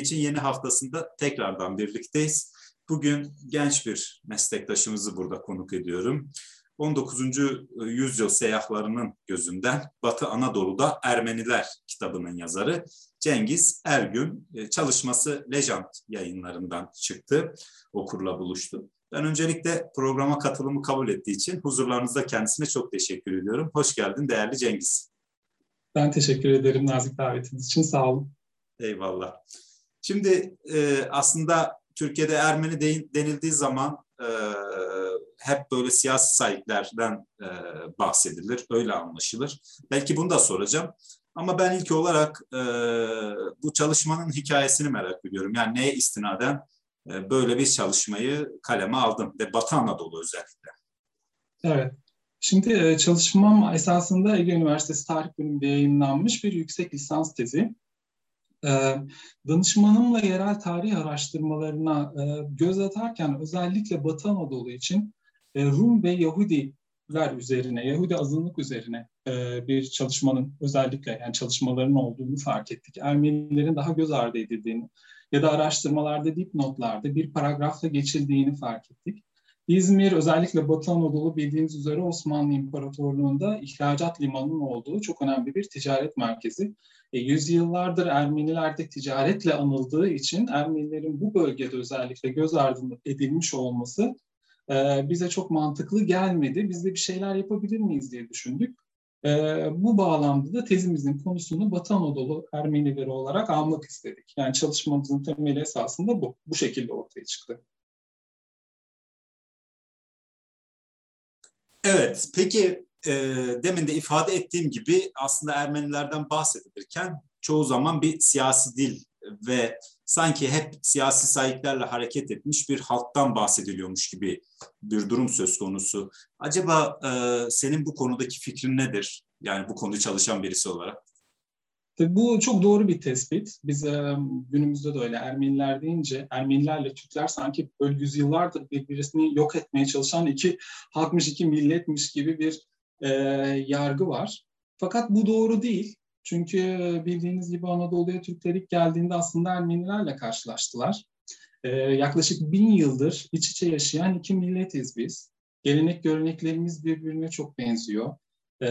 gibi geçin yeni haftasında tekrardan birlikteyiz. Bugün genç bir meslektaşımızı burada konuk ediyorum. 19. yüzyıl seyyahlarının gözünden Batı Anadolu'da Ermeniler kitabının yazarı Cengiz Ergün e, çalışması Lejant yayınlarından çıktı, okurla buluştu. Ben öncelikle programa katılımı kabul ettiği için huzurlarınızda kendisine çok teşekkür ediyorum. Hoş geldin değerli Cengiz. Ben teşekkür ederim nazik davetiniz için. Sağ olun. Eyvallah. Şimdi e, aslında Türkiye'de Ermeni de, denildiği zaman e, hep böyle siyasi sahiplerden e, bahsedilir, öyle anlaşılır. Belki bunu da soracağım. Ama ben ilk olarak e, bu çalışmanın hikayesini merak ediyorum. Yani neye istinaden e, böyle bir çalışmayı kaleme aldım ve Batı Anadolu özellikle. Evet. Şimdi e, çalışmam esasında Ege Üniversitesi Tarih Bölümünde yayınlanmış bir yüksek lisans tezi. Danışmanımla yerel tarih araştırmalarına göz atarken özellikle Batı Anadolu için Rum ve Yahudiler üzerine, Yahudi azınlık üzerine bir çalışmanın özellikle yani çalışmaların olduğunu fark ettik. Ermenilerin daha göz ardı edildiğini ya da araştırmalarda dipnotlarda bir paragrafla geçildiğini fark ettik. İzmir özellikle Batı Anadolu bildiğiniz üzere Osmanlı İmparatorluğu'nda ihracat limanının olduğu çok önemli bir ticaret merkezi. E, yüzyıllardır Ermenilerde ticaretle anıldığı için Ermenilerin bu bölgede özellikle göz ardı edilmiş olması e, bize çok mantıklı gelmedi. Biz de bir şeyler yapabilir miyiz diye düşündük. E, bu bağlamda da tezimizin konusunu Batı Anadolu Ermenileri olarak almak istedik. Yani çalışmamızın temeli esasında bu. Bu şekilde ortaya çıktı. Evet, peki e, demin de ifade ettiğim gibi aslında Ermenilerden bahsedilirken çoğu zaman bir siyasi dil ve sanki hep siyasi sahiplerle hareket etmiş bir halktan bahsediliyormuş gibi bir durum söz konusu. Acaba e, senin bu konudaki fikrin nedir? Yani bu konuda çalışan birisi olarak. Bu çok doğru bir tespit. Biz e, günümüzde de öyle Ermeniler deyince Ermenilerle Türkler sanki böyle yüzyıllardır birbirini yok etmeye çalışan iki halkmış, iki milletmiş gibi bir e, yargı var. Fakat bu doğru değil. Çünkü bildiğiniz gibi Anadolu'ya Türkler ilk geldiğinde aslında Ermenilerle karşılaştılar. Ee, yaklaşık bin yıldır iç içe yaşayan iki milletiz biz. Gelenek göreneklerimiz birbirine çok benziyor. Ee,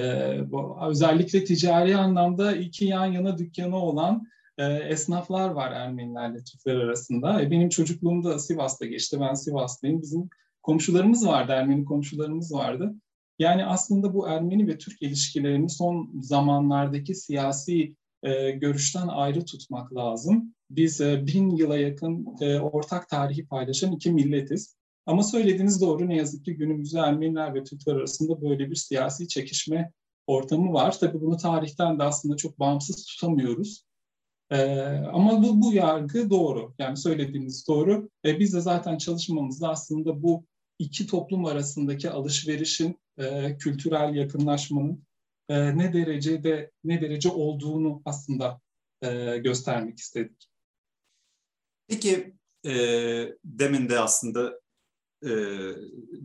özellikle ticari anlamda iki yan yana dükkanı olan e, esnaflar var Ermenilerle Türkler arasında. E, benim çocukluğumda Sivas'ta geçti. Ben Sivaslıyım. Bizim komşularımız vardı, Ermeni komşularımız vardı. Yani aslında bu Ermeni ve Türk ilişkilerini son zamanlardaki siyasi e, görüşten ayrı tutmak lazım. Biz e, bin yıla yakın e, ortak tarihi paylaşan iki milletiz. Ama söylediğiniz doğru ne yazık ki günümüzde Ermeniler ve Türkler arasında böyle bir siyasi çekişme ortamı var. Tabii bunu tarihten de aslında çok bağımsız tutamıyoruz. Ee, ama bu, bu yargı doğru. Yani söylediğiniz doğru. Ee, biz de zaten çalışmamızda aslında bu iki toplum arasındaki alışverişin, e, kültürel yakınlaşmanın e, ne derecede ne derece olduğunu aslında e, göstermek istedik. Peki e, demin de aslında e,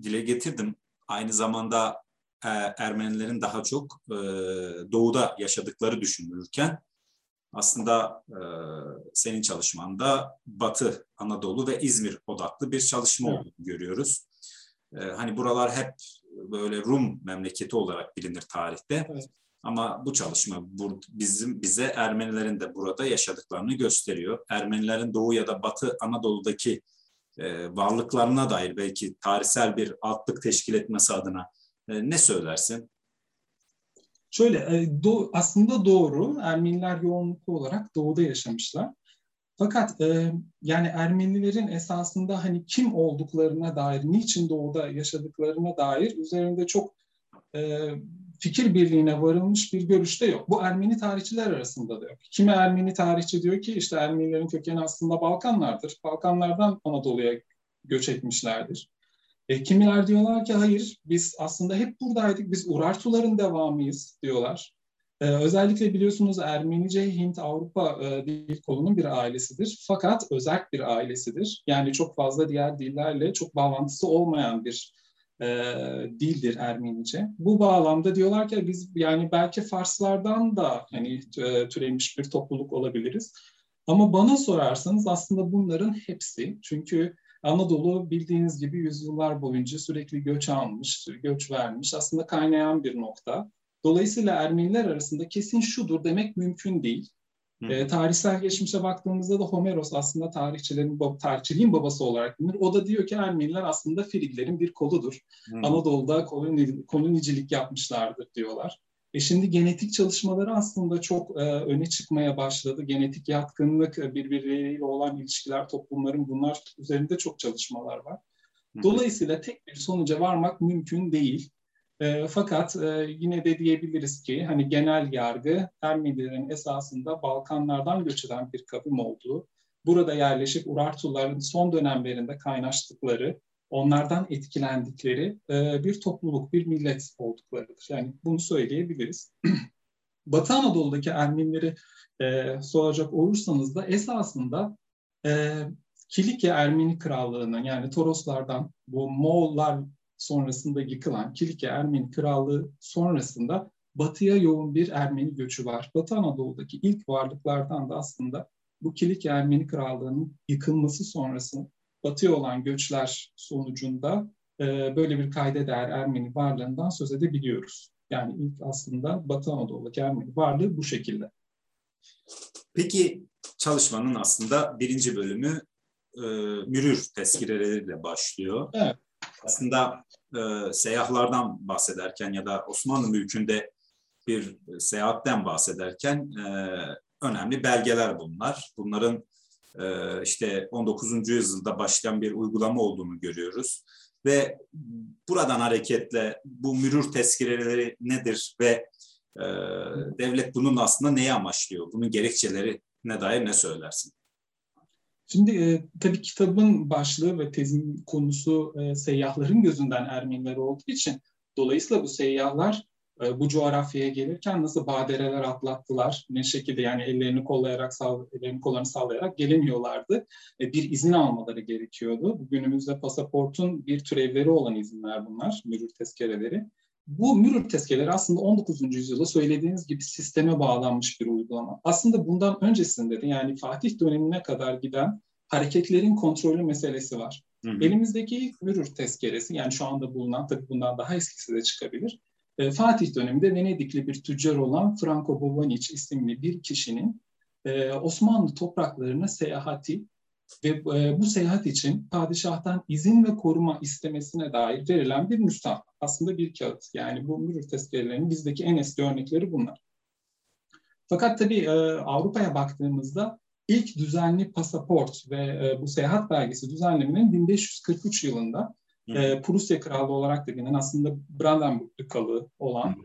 dile getirdim. Aynı zamanda e, Ermenilerin daha çok e, doğuda yaşadıkları düşünülürken aslında e, senin çalışmanda Batı, Anadolu ve İzmir odaklı bir çalışma evet. olduğunu görüyoruz. E, hani buralar hep böyle Rum memleketi olarak bilinir tarihte. Evet. Ama bu çalışma bizim bize Ermenilerin de burada yaşadıklarını gösteriyor. Ermenilerin Doğu ya da Batı Anadolu'daki e, varlıklarına dair belki tarihsel bir altlık teşkil etmesi adına e, ne söylersin? Şöyle e, do, aslında doğru Ermeniler yoğunluklu olarak doğuda yaşamışlar. Fakat e, yani Ermenilerin esasında hani kim olduklarına dair, niçin doğuda yaşadıklarına dair üzerinde çok e, fikir birliğine varılmış bir görüşte yok. Bu Ermeni tarihçiler arasında da yok. Kimi Ermeni tarihçi diyor ki işte Ermenilerin kökeni aslında Balkanlardır. Balkanlardan Anadolu'ya göç etmişlerdir. E, kimiler diyorlar ki hayır biz aslında hep buradaydık, biz Urartuların devamıyız diyorlar. E, özellikle biliyorsunuz Ermenice Hint-Avrupa e, dil kolunun bir ailesidir. Fakat özerk bir ailesidir. Yani çok fazla diğer dillerle çok bağlantısı olmayan bir e, dildir Ermenice. Bu bağlamda diyorlar ki biz yani belki Farslardan da hani e, türemiş bir topluluk olabiliriz. Ama bana sorarsanız aslında bunların hepsi çünkü Anadolu bildiğiniz gibi yüzyıllar boyunca sürekli göç almış, göç vermiş, aslında kaynayan bir nokta. Dolayısıyla Ermeniler arasında kesin şudur demek mümkün değil. E, tarihsel geçmişe baktığımızda da Homeros aslında tarihçilerin, tarihçiliğin babası olarak bilinir. O da diyor ki Ermeniler aslında Friglerin bir koludur. Hı. Anadolu'da koloni, kolonicilik yapmışlardır diyorlar. E şimdi genetik çalışmaları aslında çok e, öne çıkmaya başladı. Genetik yatkınlık, e, birbirleriyle olan ilişkiler, toplumların bunlar üzerinde çok çalışmalar var. Dolayısıyla tek bir sonuca varmak mümkün değil. E, fakat e, yine de diyebiliriz ki hani genel yargı Ermenilerin esasında Balkanlardan göç eden bir kavim olduğu, burada yerleşip Urartuların son dönemlerinde kaynaştıkları, onlardan etkilendikleri e, bir topluluk, bir millet olduklarıdır. Yani bunu söyleyebiliriz. Batı Anadolu'daki Ermenileri e, soracak olursanız da esasında e, Kilikya Ermeni Krallığı'nın yani Toroslardan bu Moğollar sonrasında yıkılan Kilike Ermeni Krallığı sonrasında batıya yoğun bir Ermeni göçü var. Batı Anadolu'daki ilk varlıklardan da aslında bu Kilike Ermeni Krallığı'nın yıkılması sonrası batıya olan göçler sonucunda e, böyle bir kayda değer Ermeni varlığından söz edebiliyoruz. Yani ilk aslında Batı Anadolu'daki Ermeni varlığı bu şekilde. Peki çalışmanın aslında birinci bölümü e, mürür tezkireleriyle başlıyor. Evet aslında e, seyyahlardan bahsederken ya da Osmanlı mülkünde bir seyahatten bahsederken e, önemli belgeler bunlar. Bunların e, işte 19. yüzyılda başlayan bir uygulama olduğunu görüyoruz. Ve buradan hareketle bu mürür tezkireleri nedir ve e, devlet bunun aslında neyi amaçlıyor? Bunun gerekçeleri ne dair ne söylersin? Şimdi e, tabii kitabın başlığı ve tezin konusu e, seyyahların gözünden Ermeniler olduğu için dolayısıyla bu seyyahlar e, bu coğrafyaya gelirken nasıl badireler atlattılar, ne şekilde yani ellerini kollayarak, ellerini kollarını sallayarak gelemiyorlardı. E, bir izin almaları gerekiyordu. Günümüzde pasaportun bir türevleri olan izinler bunlar, mürür tezkereleri. Bu mürür tezkereleri aslında 19. yüzyılda söylediğiniz gibi sisteme bağlanmış bir uygulama. Aslında bundan öncesinde de yani Fatih dönemine kadar giden hareketlerin kontrolü meselesi var. Hı hı. Elimizdeki mürür tezkeresi yani şu anda bulunan tabii bundan daha eskisi de çıkabilir. E, Fatih döneminde Venedikli bir tüccar olan Franco Bovanic isimli bir kişinin e, Osmanlı topraklarına seyahati ve e, bu seyahat için padişahtan izin ve koruma istemesine dair verilen bir müstah. Aslında bir kağıt. Yani bu mürür tezkerelerinin bizdeki en eski örnekleri bunlar. Fakat tabii e, Avrupa'ya baktığımızda ilk düzenli pasaport ve e, bu seyahat belgesi düzenlemenin 1543 yılında e, Prusya Krallığı olarak da bilinen aslında Brandenburg Dukalığı olan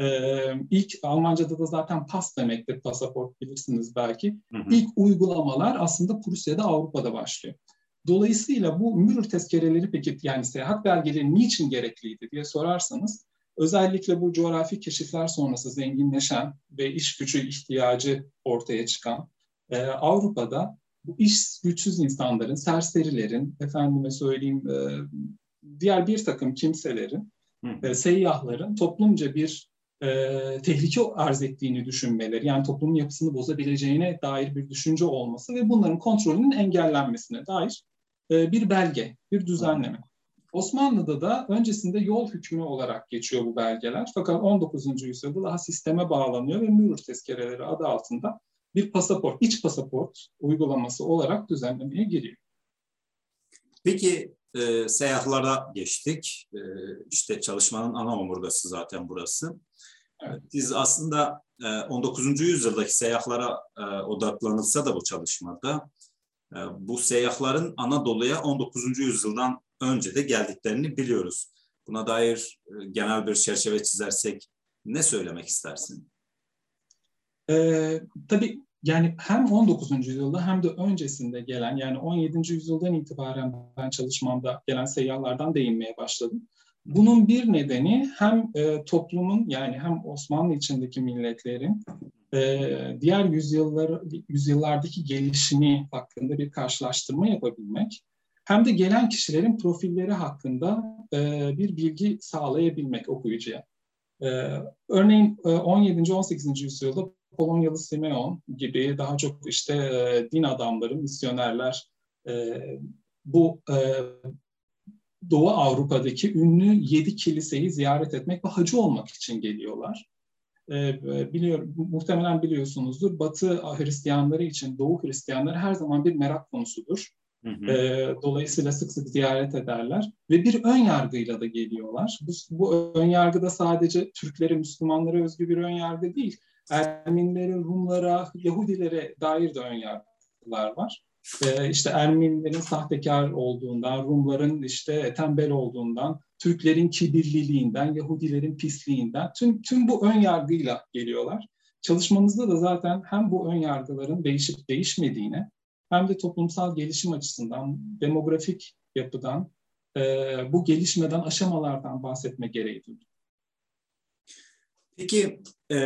ee, ilk Almanca'da da zaten pas demektir pasaport bilirsiniz belki. Hı hı. İlk uygulamalar aslında Prusya'da Avrupa'da başlıyor. Dolayısıyla bu mürür tezkereleri peki yani seyahat belgeleri niçin gerekliydi diye sorarsanız özellikle bu coğrafi keşifler sonrası zenginleşen ve iş gücü ihtiyacı ortaya çıkan e, Avrupa'da bu iş güçsüz insanların, serserilerin, efendime söyleyeyim e, diğer bir takım kimselerin, e, seyyahların toplumca bir e, tehlike arz ettiğini düşünmeleri, yani toplumun yapısını bozabileceğine dair bir düşünce olması ve bunların kontrolünün engellenmesine dair e, bir belge, bir düzenleme. Osmanlı'da da öncesinde yol hükmü olarak geçiyor bu belgeler. Fakat 19. yüzyılda daha sisteme bağlanıyor ve mürür tezkereleri adı altında bir pasaport, iç pasaport uygulaması olarak düzenlemeye giriyor. Peki e, seyyahlara geçtik. E, işte çalışmanın ana omurgası zaten burası. Evet. Biz aslında 19. E, yüzyıldaki seyyahlara e, odaklanılsa da bu çalışmada e, bu seyyahların Anadolu'ya 19. yüzyıldan önce de geldiklerini biliyoruz. Buna dair genel bir çerçeve çizersek ne söylemek istersin? Ee, tabii yani hem 19. yüzyılda hem de öncesinde gelen yani 17. yüzyıldan itibaren ben çalışmamda gelen seyyahlardan değinmeye başladım. Bunun bir nedeni hem e, toplumun yani hem Osmanlı içindeki milletlerin e, diğer yüzyıllar, yüzyıllardaki gelişimi hakkında bir karşılaştırma yapabilmek hem de gelen kişilerin profilleri hakkında e, bir bilgi sağlayabilmek okuyucuya. örneğin 17. 18. yüzyılda Polonyalı Simeon gibi daha çok işte din adamları, misyonerler bu Doğu Avrupa'daki ünlü yedi kiliseyi ziyaret etmek ve hacı olmak için geliyorlar. Biliyor, muhtemelen biliyorsunuzdur. Batı Hristiyanları için Doğu Hristiyanları her zaman bir merak konusudur. Hı hı. dolayısıyla sık sık ziyaret ederler ve bir ön yargıyla da geliyorlar. Bu, bu ön yargı da sadece Türklere, Müslümanlara özgü bir ön yargı değil. Ermenilere, Rumlara, Yahudilere dair de ön yargılar var. Ee, işte Ermenilerin sahtekar olduğundan, Rumların işte tembel olduğundan, Türklerin kibirliliğinden, Yahudilerin pisliğinden tüm tüm bu ön yargıyla geliyorlar. Çalışmamızda da zaten hem bu ön yargıların değişip değişmediğine hem de toplumsal gelişim açısından, demografik yapıdan, e, bu gelişmeden aşamalardan bahsetme gereği duyduk. Peki e,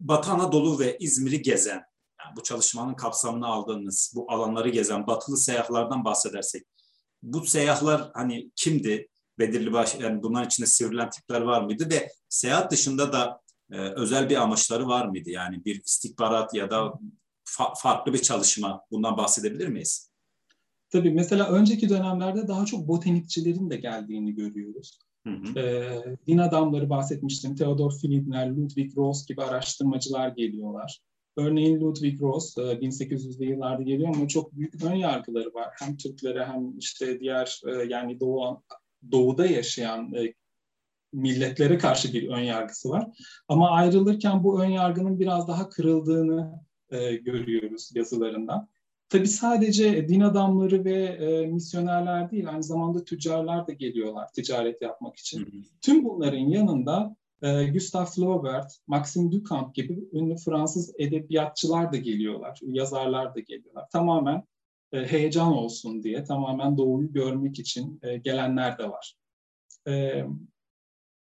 Batı Anadolu ve İzmir'i gezen, yani bu çalışmanın kapsamını aldığınız, bu alanları gezen batılı seyyahlardan bahsedersek, bu seyyahlar hani kimdi? Belirli baş, yani bunların içinde sivrilen tipler var mıydı ve seyahat dışında da e, özel bir amaçları var mıydı? Yani bir istihbarat ya da fa- farklı bir çalışma bundan bahsedebilir miyiz? Tabii mesela önceki dönemlerde daha çok botanikçilerin de geldiğini görüyoruz. Hı hı. E, din adamları bahsetmiştim. Theodor Fliedner, Ludwig Ross gibi araştırmacılar geliyorlar. Örneğin Ludwig Ross 1800'lü yıllarda geliyor ama çok büyük ön yargıları var. Hem Türklere hem işte diğer yani Doğu, Doğu'da yaşayan milletlere karşı bir ön yargısı var. Ama ayrılırken bu ön yargının biraz daha kırıldığını görüyoruz yazılarından. Tabi sadece din adamları ve e, misyonerler değil, aynı zamanda tüccarlar da geliyorlar ticaret yapmak için. Hı hı. Tüm bunların yanında e, Gustave Flaubert, Maxime Duchamp gibi ünlü Fransız edebiyatçılar da geliyorlar, yazarlar da geliyorlar. Tamamen e, heyecan olsun diye, tamamen doğuyu görmek için e, gelenler de var. E,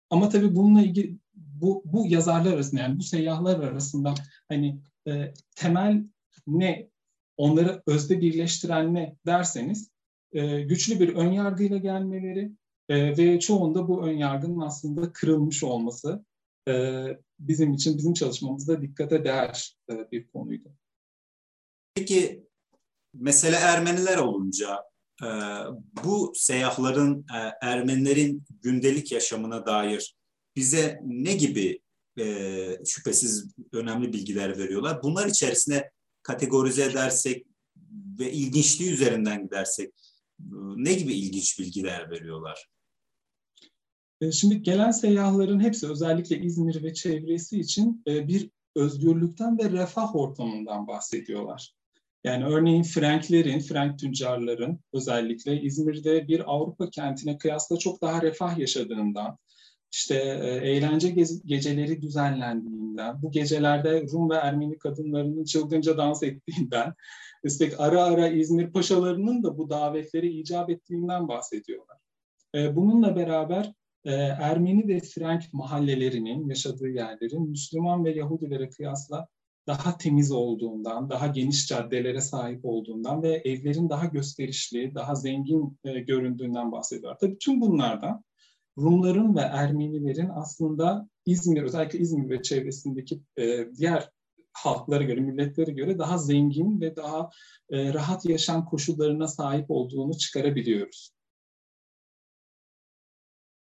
ama tabii bununla ilgili bu, bu yazarlar arasında yani bu seyyahlar arasında hani e, temel ne onları özde birleştiren ne derseniz e, güçlü bir ön yargıyla gelmeleri e, ve çoğunda bu ön yargının aslında kırılmış olması e, bizim için bizim çalışmamızda dikkate değer e, bir konuydu. Peki mesele Ermeniler olunca e, bu seyyahların e, Ermenilerin gündelik yaşamına dair bize ne gibi e, şüphesiz önemli bilgiler veriyorlar. Bunlar içerisine kategorize edersek ve ilginçliği üzerinden gidersek e, ne gibi ilginç bilgiler veriyorlar? E, şimdi gelen seyyahların hepsi özellikle İzmir ve çevresi için e, bir özgürlükten ve refah ortamından bahsediyorlar. Yani örneğin Franklerin, Frank tüccarların özellikle İzmir'de bir Avrupa kentine kıyasla çok daha refah yaşadığından, işte e, eğlence geceleri düzenlendiğinden, bu gecelerde Rum ve Ermeni kadınlarının çılgınca dans ettiğinden, üstelik ara ara İzmir paşalarının da bu davetleri icap ettiğinden bahsediyorlar. E, bununla beraber e, Ermeni ve Frank mahallelerinin yaşadığı yerlerin Müslüman ve Yahudilere kıyasla daha temiz olduğundan, daha geniş caddelere sahip olduğundan ve evlerin daha gösterişli, daha zengin göründüğünden bahsediyorlar. Tabii tüm bunlardan Rumların ve Ermenilerin aslında İzmir, özellikle İzmir ve çevresindeki e, diğer halklara göre, milletlere göre daha zengin ve daha e, rahat yaşam koşullarına sahip olduğunu çıkarabiliyoruz.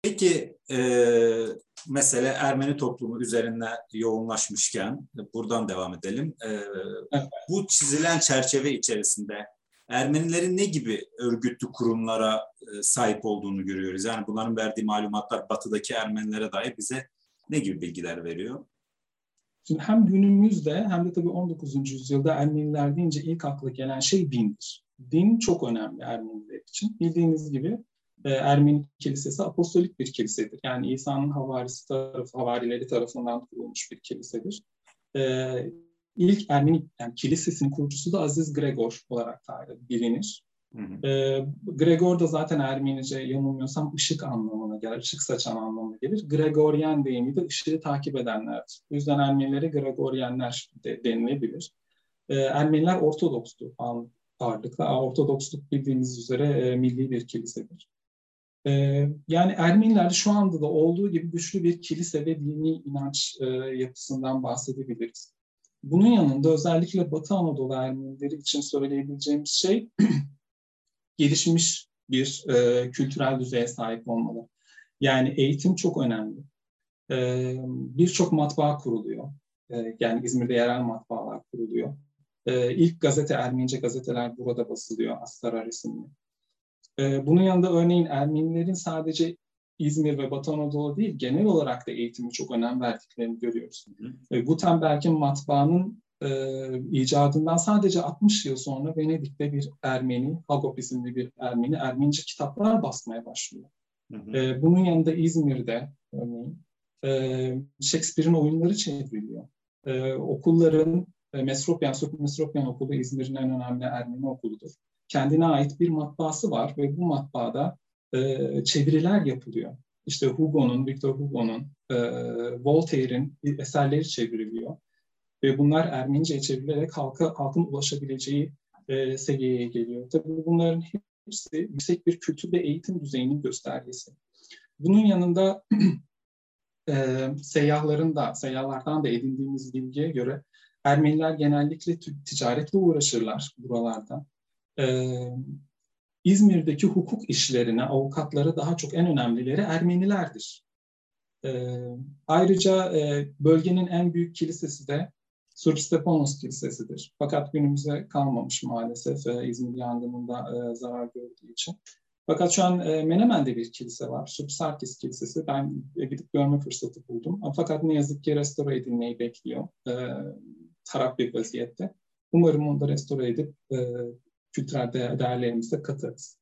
Peki e, mesele Ermeni toplumu üzerine yoğunlaşmışken buradan devam edelim. E, evet. Bu çizilen çerçeve içerisinde Ermenilerin ne gibi örgütlü kurumlara e, sahip olduğunu görüyoruz. Yani bunların verdiği malumatlar batıdaki Ermenilere dair bize ne gibi bilgiler veriyor? Şimdi hem günümüzde hem de tabii 19. yüzyılda Ermeniler deyince ilk akla gelen şey dindir. Din çok önemli Ermeniler için. Bildiğiniz gibi e, Ermeni kilisesi apostolik bir kilisedir. Yani İsa'nın havarisi tarafı, havarileri tarafından kurulmuş bir kilisedir. E, ilk Ermeni yani kilisesinin kurucusu da Aziz Gregor olarak bilinir. Hı hı. E, Gregor da zaten Ermenice yanılmıyorsam ışık anlamına gelir, ışık saçan anlamına gelir. Gregoryen deyimi de ışığı takip edenlerdir. O yüzden Ermenilere Gregoryenler de denilebilir. E, Ermeniler Ortodoks'tu ağırlıkla. Ortodoksluk bildiğiniz üzere e, milli bir kilisedir. E, yani Ermenilerde şu anda da olduğu gibi güçlü bir kilise ve dini inanç e, yapısından bahsedebiliriz. Bunun yanında özellikle Batı Anadolu Ermenileri için söyleyebileceğimiz şey gelişmiş bir e, kültürel düzeye sahip olmalı. Yani eğitim çok önemli. E, Birçok matbaa kuruluyor. E, yani İzmir'de yerel matbaalar kuruluyor. E, ilk gazete, Ermenice gazeteler burada basılıyor, Astara isimli. E, bunun yanında örneğin Ermenilerin sadece İzmir ve Batı Anadolu değil, genel olarak da eğitimi çok önem verdiklerini görüyoruz. Hı hı. Gutenberg'in matbaanın e, icadından sadece 60 yıl sonra Venedik'te bir Ermeni, Hagop isimli bir Ermeni, Ermenice kitaplar basmaya başlıyor. Hı hı. E, bunun yanında İzmir'de örneğin e, Shakespeare'in oyunları çevriliyor. E, okulların, e, Mesropyan, Sırp Mesropyan Okulu İzmir'in en önemli Ermeni okuludur. Kendine ait bir matbaası var ve bu matbaada e, çeviriler yapılıyor. İşte Hugo'nun, Victor Hugo'nun, e, Voltaire'in eserleri çevriliyor. Ve bunlar Ermenice çevrilerek halka, halkın ulaşabileceği e, seviyeye geliyor. Tabii bunların hepsi yüksek bir kültür ve eğitim düzeyinin göstergesi. Bunun yanında e, seyyahların da, seyyahlardan da edindiğimiz bilgiye göre Ermeniler genellikle ticaretle uğraşırlar buralarda. E, İzmir'deki hukuk işlerine, avukatlara daha çok en önemlileri Ermenilerdir. E, ayrıca e, bölgenin en büyük kilisesi de Surp Stepanos Kilisesi'dir. Fakat günümüze kalmamış maalesef e, İzmir yangınında e, zarar gördüğü için. Fakat şu an e, Menemen'de bir kilise var. Surp Sarkis Kilisesi. Ben e, gidip görme fırsatı buldum. Fakat ne yazık ki restore edilmeyi bekliyor. E, taraf bir vaziyette. Umarım onu da restore edip e, kültürel değerlerimize katarız.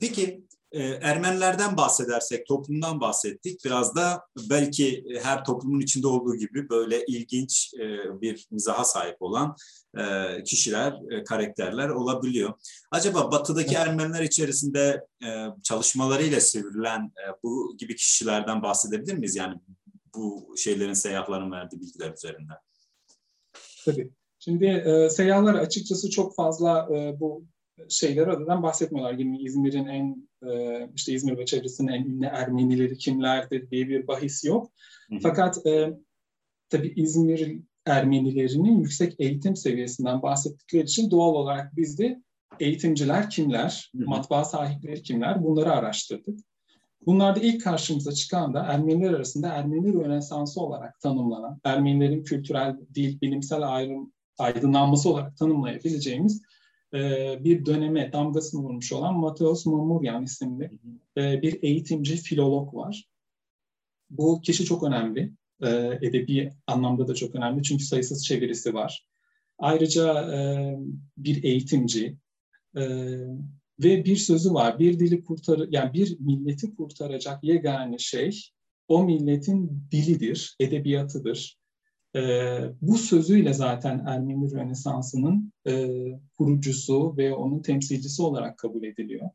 Peki e, Ermenilerden bahsedersek, toplumdan bahsettik. Biraz da belki her toplumun içinde olduğu gibi böyle ilginç e, bir mizaha sahip olan e, kişiler, karakterler olabiliyor. Acaba batıdaki Ermeniler içerisinde çalışmalarıyla sivrilen bu gibi kişilerden bahsedebilir miyiz? Yani bu şeylerin, seyyahların verdiği bilgiler üzerinden. Tabii. Şimdi e, seyyahlar açıkçası çok fazla e, bu şeyler adından bahsetmiyorlar. Yine İzmir'in en e, işte İzmir ve çevresinin en ünlü Ermenileri kimlerdir diye bir bahis yok. Hı hı. Fakat e, tabii İzmir Ermenilerinin yüksek eğitim seviyesinden bahsettikleri için doğal olarak biz de eğitimciler kimler, hı hı. matbaa sahipleri kimler bunları araştırdık. Bunlarda ilk karşımıza çıkan da Ermeniler arasında Ermeni Rönesansı olarak tanımlanan, Ermenilerin kültürel, dil, bilimsel ayrım, aydınlanması olarak tanımlayabileceğimiz e, bir döneme damgasını vurmuş olan Mateos Mamuryan isimli e, bir eğitimci, filolog var. Bu kişi çok önemli. E, edebi anlamda da çok önemli çünkü sayısız çevirisi var. Ayrıca bir eğitimci ve bir sözü var. Bir dili kurtar yani bir milleti kurtaracak yegane şey o milletin dilidir, edebiyatıdır. E, bu sözüyle zaten Ermeni Rönesansı'nın e, kurucusu ve onun temsilcisi olarak kabul ediliyor.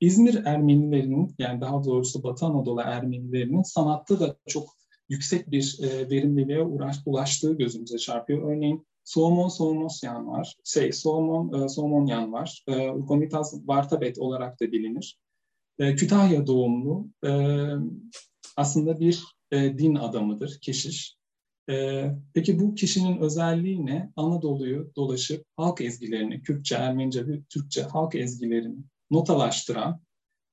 İzmir Ermenilerinin yani daha doğrusu Batı Anadolu Ermenilerinin sanatta da çok yüksek bir e, verimliliğe uğraş, ulaştığı gözümüze çarpıyor. Örneğin Solomon Solomosyan var, şey Solomon e, Solomonyan var, e, Urkomitas Vartabet olarak da bilinir. E, Kütahya doğumlu, e, aslında bir e, din adamıdır, keşiş. Ee, peki bu kişinin özelliği ne? Anadolu'yu dolaşıp halk ezgilerini, Kürtçe, Ermenice ve Türkçe halk ezgilerini notalaştıran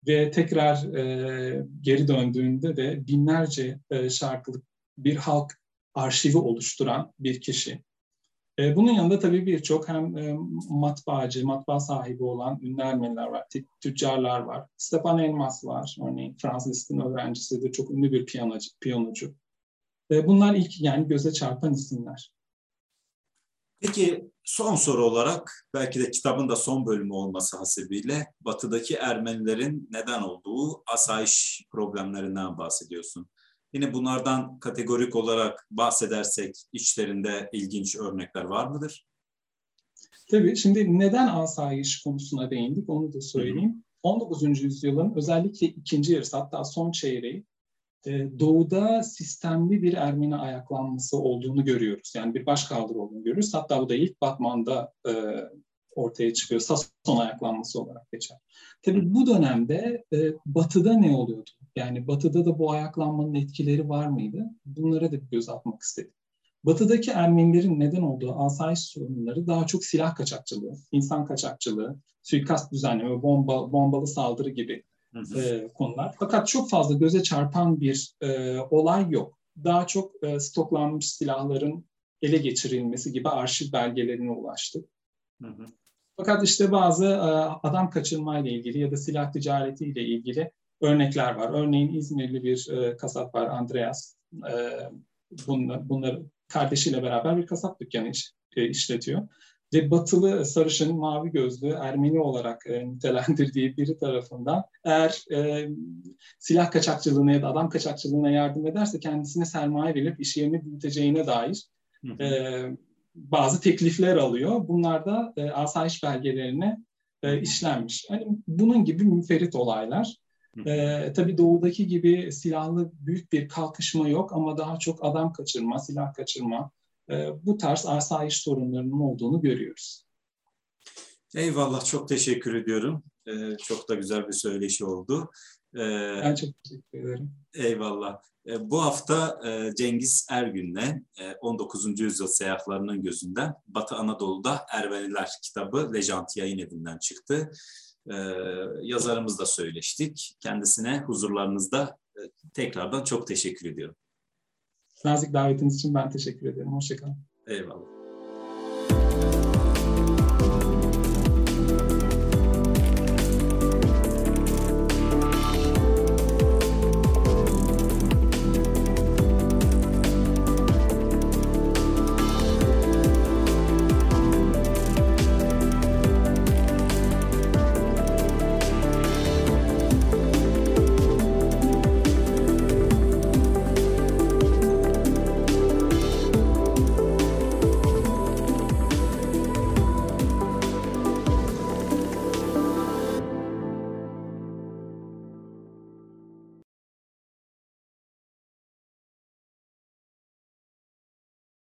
ve tekrar e, geri döndüğünde de binlerce e, şarkılık bir halk arşivi oluşturan bir kişi. E, bunun yanında tabii birçok hem e, matbaacı, matbaa sahibi olan ünlü Ermeniler var, tüccarlar var. Stepan Elmas var, örneğin Fransız Liszt'in öğrencisidir, çok ünlü bir piyanocu. piyanocu. Bunlar ilk yani göze çarpan isimler. Peki son soru olarak belki de kitabın da son bölümü olması hasebiyle batıdaki Ermenilerin neden olduğu asayiş problemlerinden bahsediyorsun. Yine bunlardan kategorik olarak bahsedersek içlerinde ilginç örnekler var mıdır? Tabii şimdi neden asayiş konusuna değindik onu da söyleyeyim. Hı hı. 19. yüzyılın özellikle ikinci yarısı hatta son çeyreği e, doğuda sistemli bir Ermeni ayaklanması olduğunu görüyoruz. Yani bir başkaldırı olduğunu görüyoruz. Hatta bu da ilk Batman'da e, ortaya çıkıyor. Sason ayaklanması olarak geçer. Tabii bu dönemde e, batıda ne oluyordu? Yani batıda da bu ayaklanmanın etkileri var mıydı? Bunlara da bir göz atmak istedim. Batıdaki Ermenilerin neden olduğu asayiş sorunları daha çok silah kaçakçılığı, insan kaçakçılığı, suikast düzenleme, bomba, bombalı saldırı gibi e, konular. Fakat çok fazla göze çarpan bir e, olay yok. Daha çok e, stoklanmış silahların ele geçirilmesi gibi arşiv belgelerine ulaştık. Hı hı. Fakat işte bazı e, adam kaçırmayla ilgili ya da silah ticaretiyle ilgili örnekler var. Örneğin İzmirli bir e, kasap var Andreas. E, bunlar, bunları kardeşiyle beraber bir kasap dükkanı iş, e, işletiyor. Ve batılı sarışın mavi gözlü Ermeni olarak e, nitelendirdiği biri tarafından eğer e, silah kaçakçılığına ya da adam kaçakçılığına yardım ederse kendisine sermaye verip iş yerini büyüteceğine dair e, bazı teklifler alıyor. Bunlar da e, asayiş belgelerine e, işlenmiş. Yani bunun gibi müferit olaylar. E, tabii doğudaki gibi silahlı büyük bir kalkışma yok ama daha çok adam kaçırma, silah kaçırma, bu tarz asayiş sorunlarının olduğunu görüyoruz. Eyvallah, çok teşekkür ediyorum. Ee, çok da güzel bir söyleşi oldu. Ee, ben çok teşekkür ederim. Eyvallah. Ee, bu hafta e, Cengiz Ergün'le e, 19. yüzyıl seyahatlarının gözünden Batı Anadolu'da Ermeniler kitabı Lejant Yayın Evi'nden çıktı. Ee, yazarımızla söyleştik. Kendisine huzurlarınızda e, tekrardan çok teşekkür ediyorum. Nazik davetiniz için ben teşekkür ederim. Hoşçakalın. Eyvallah.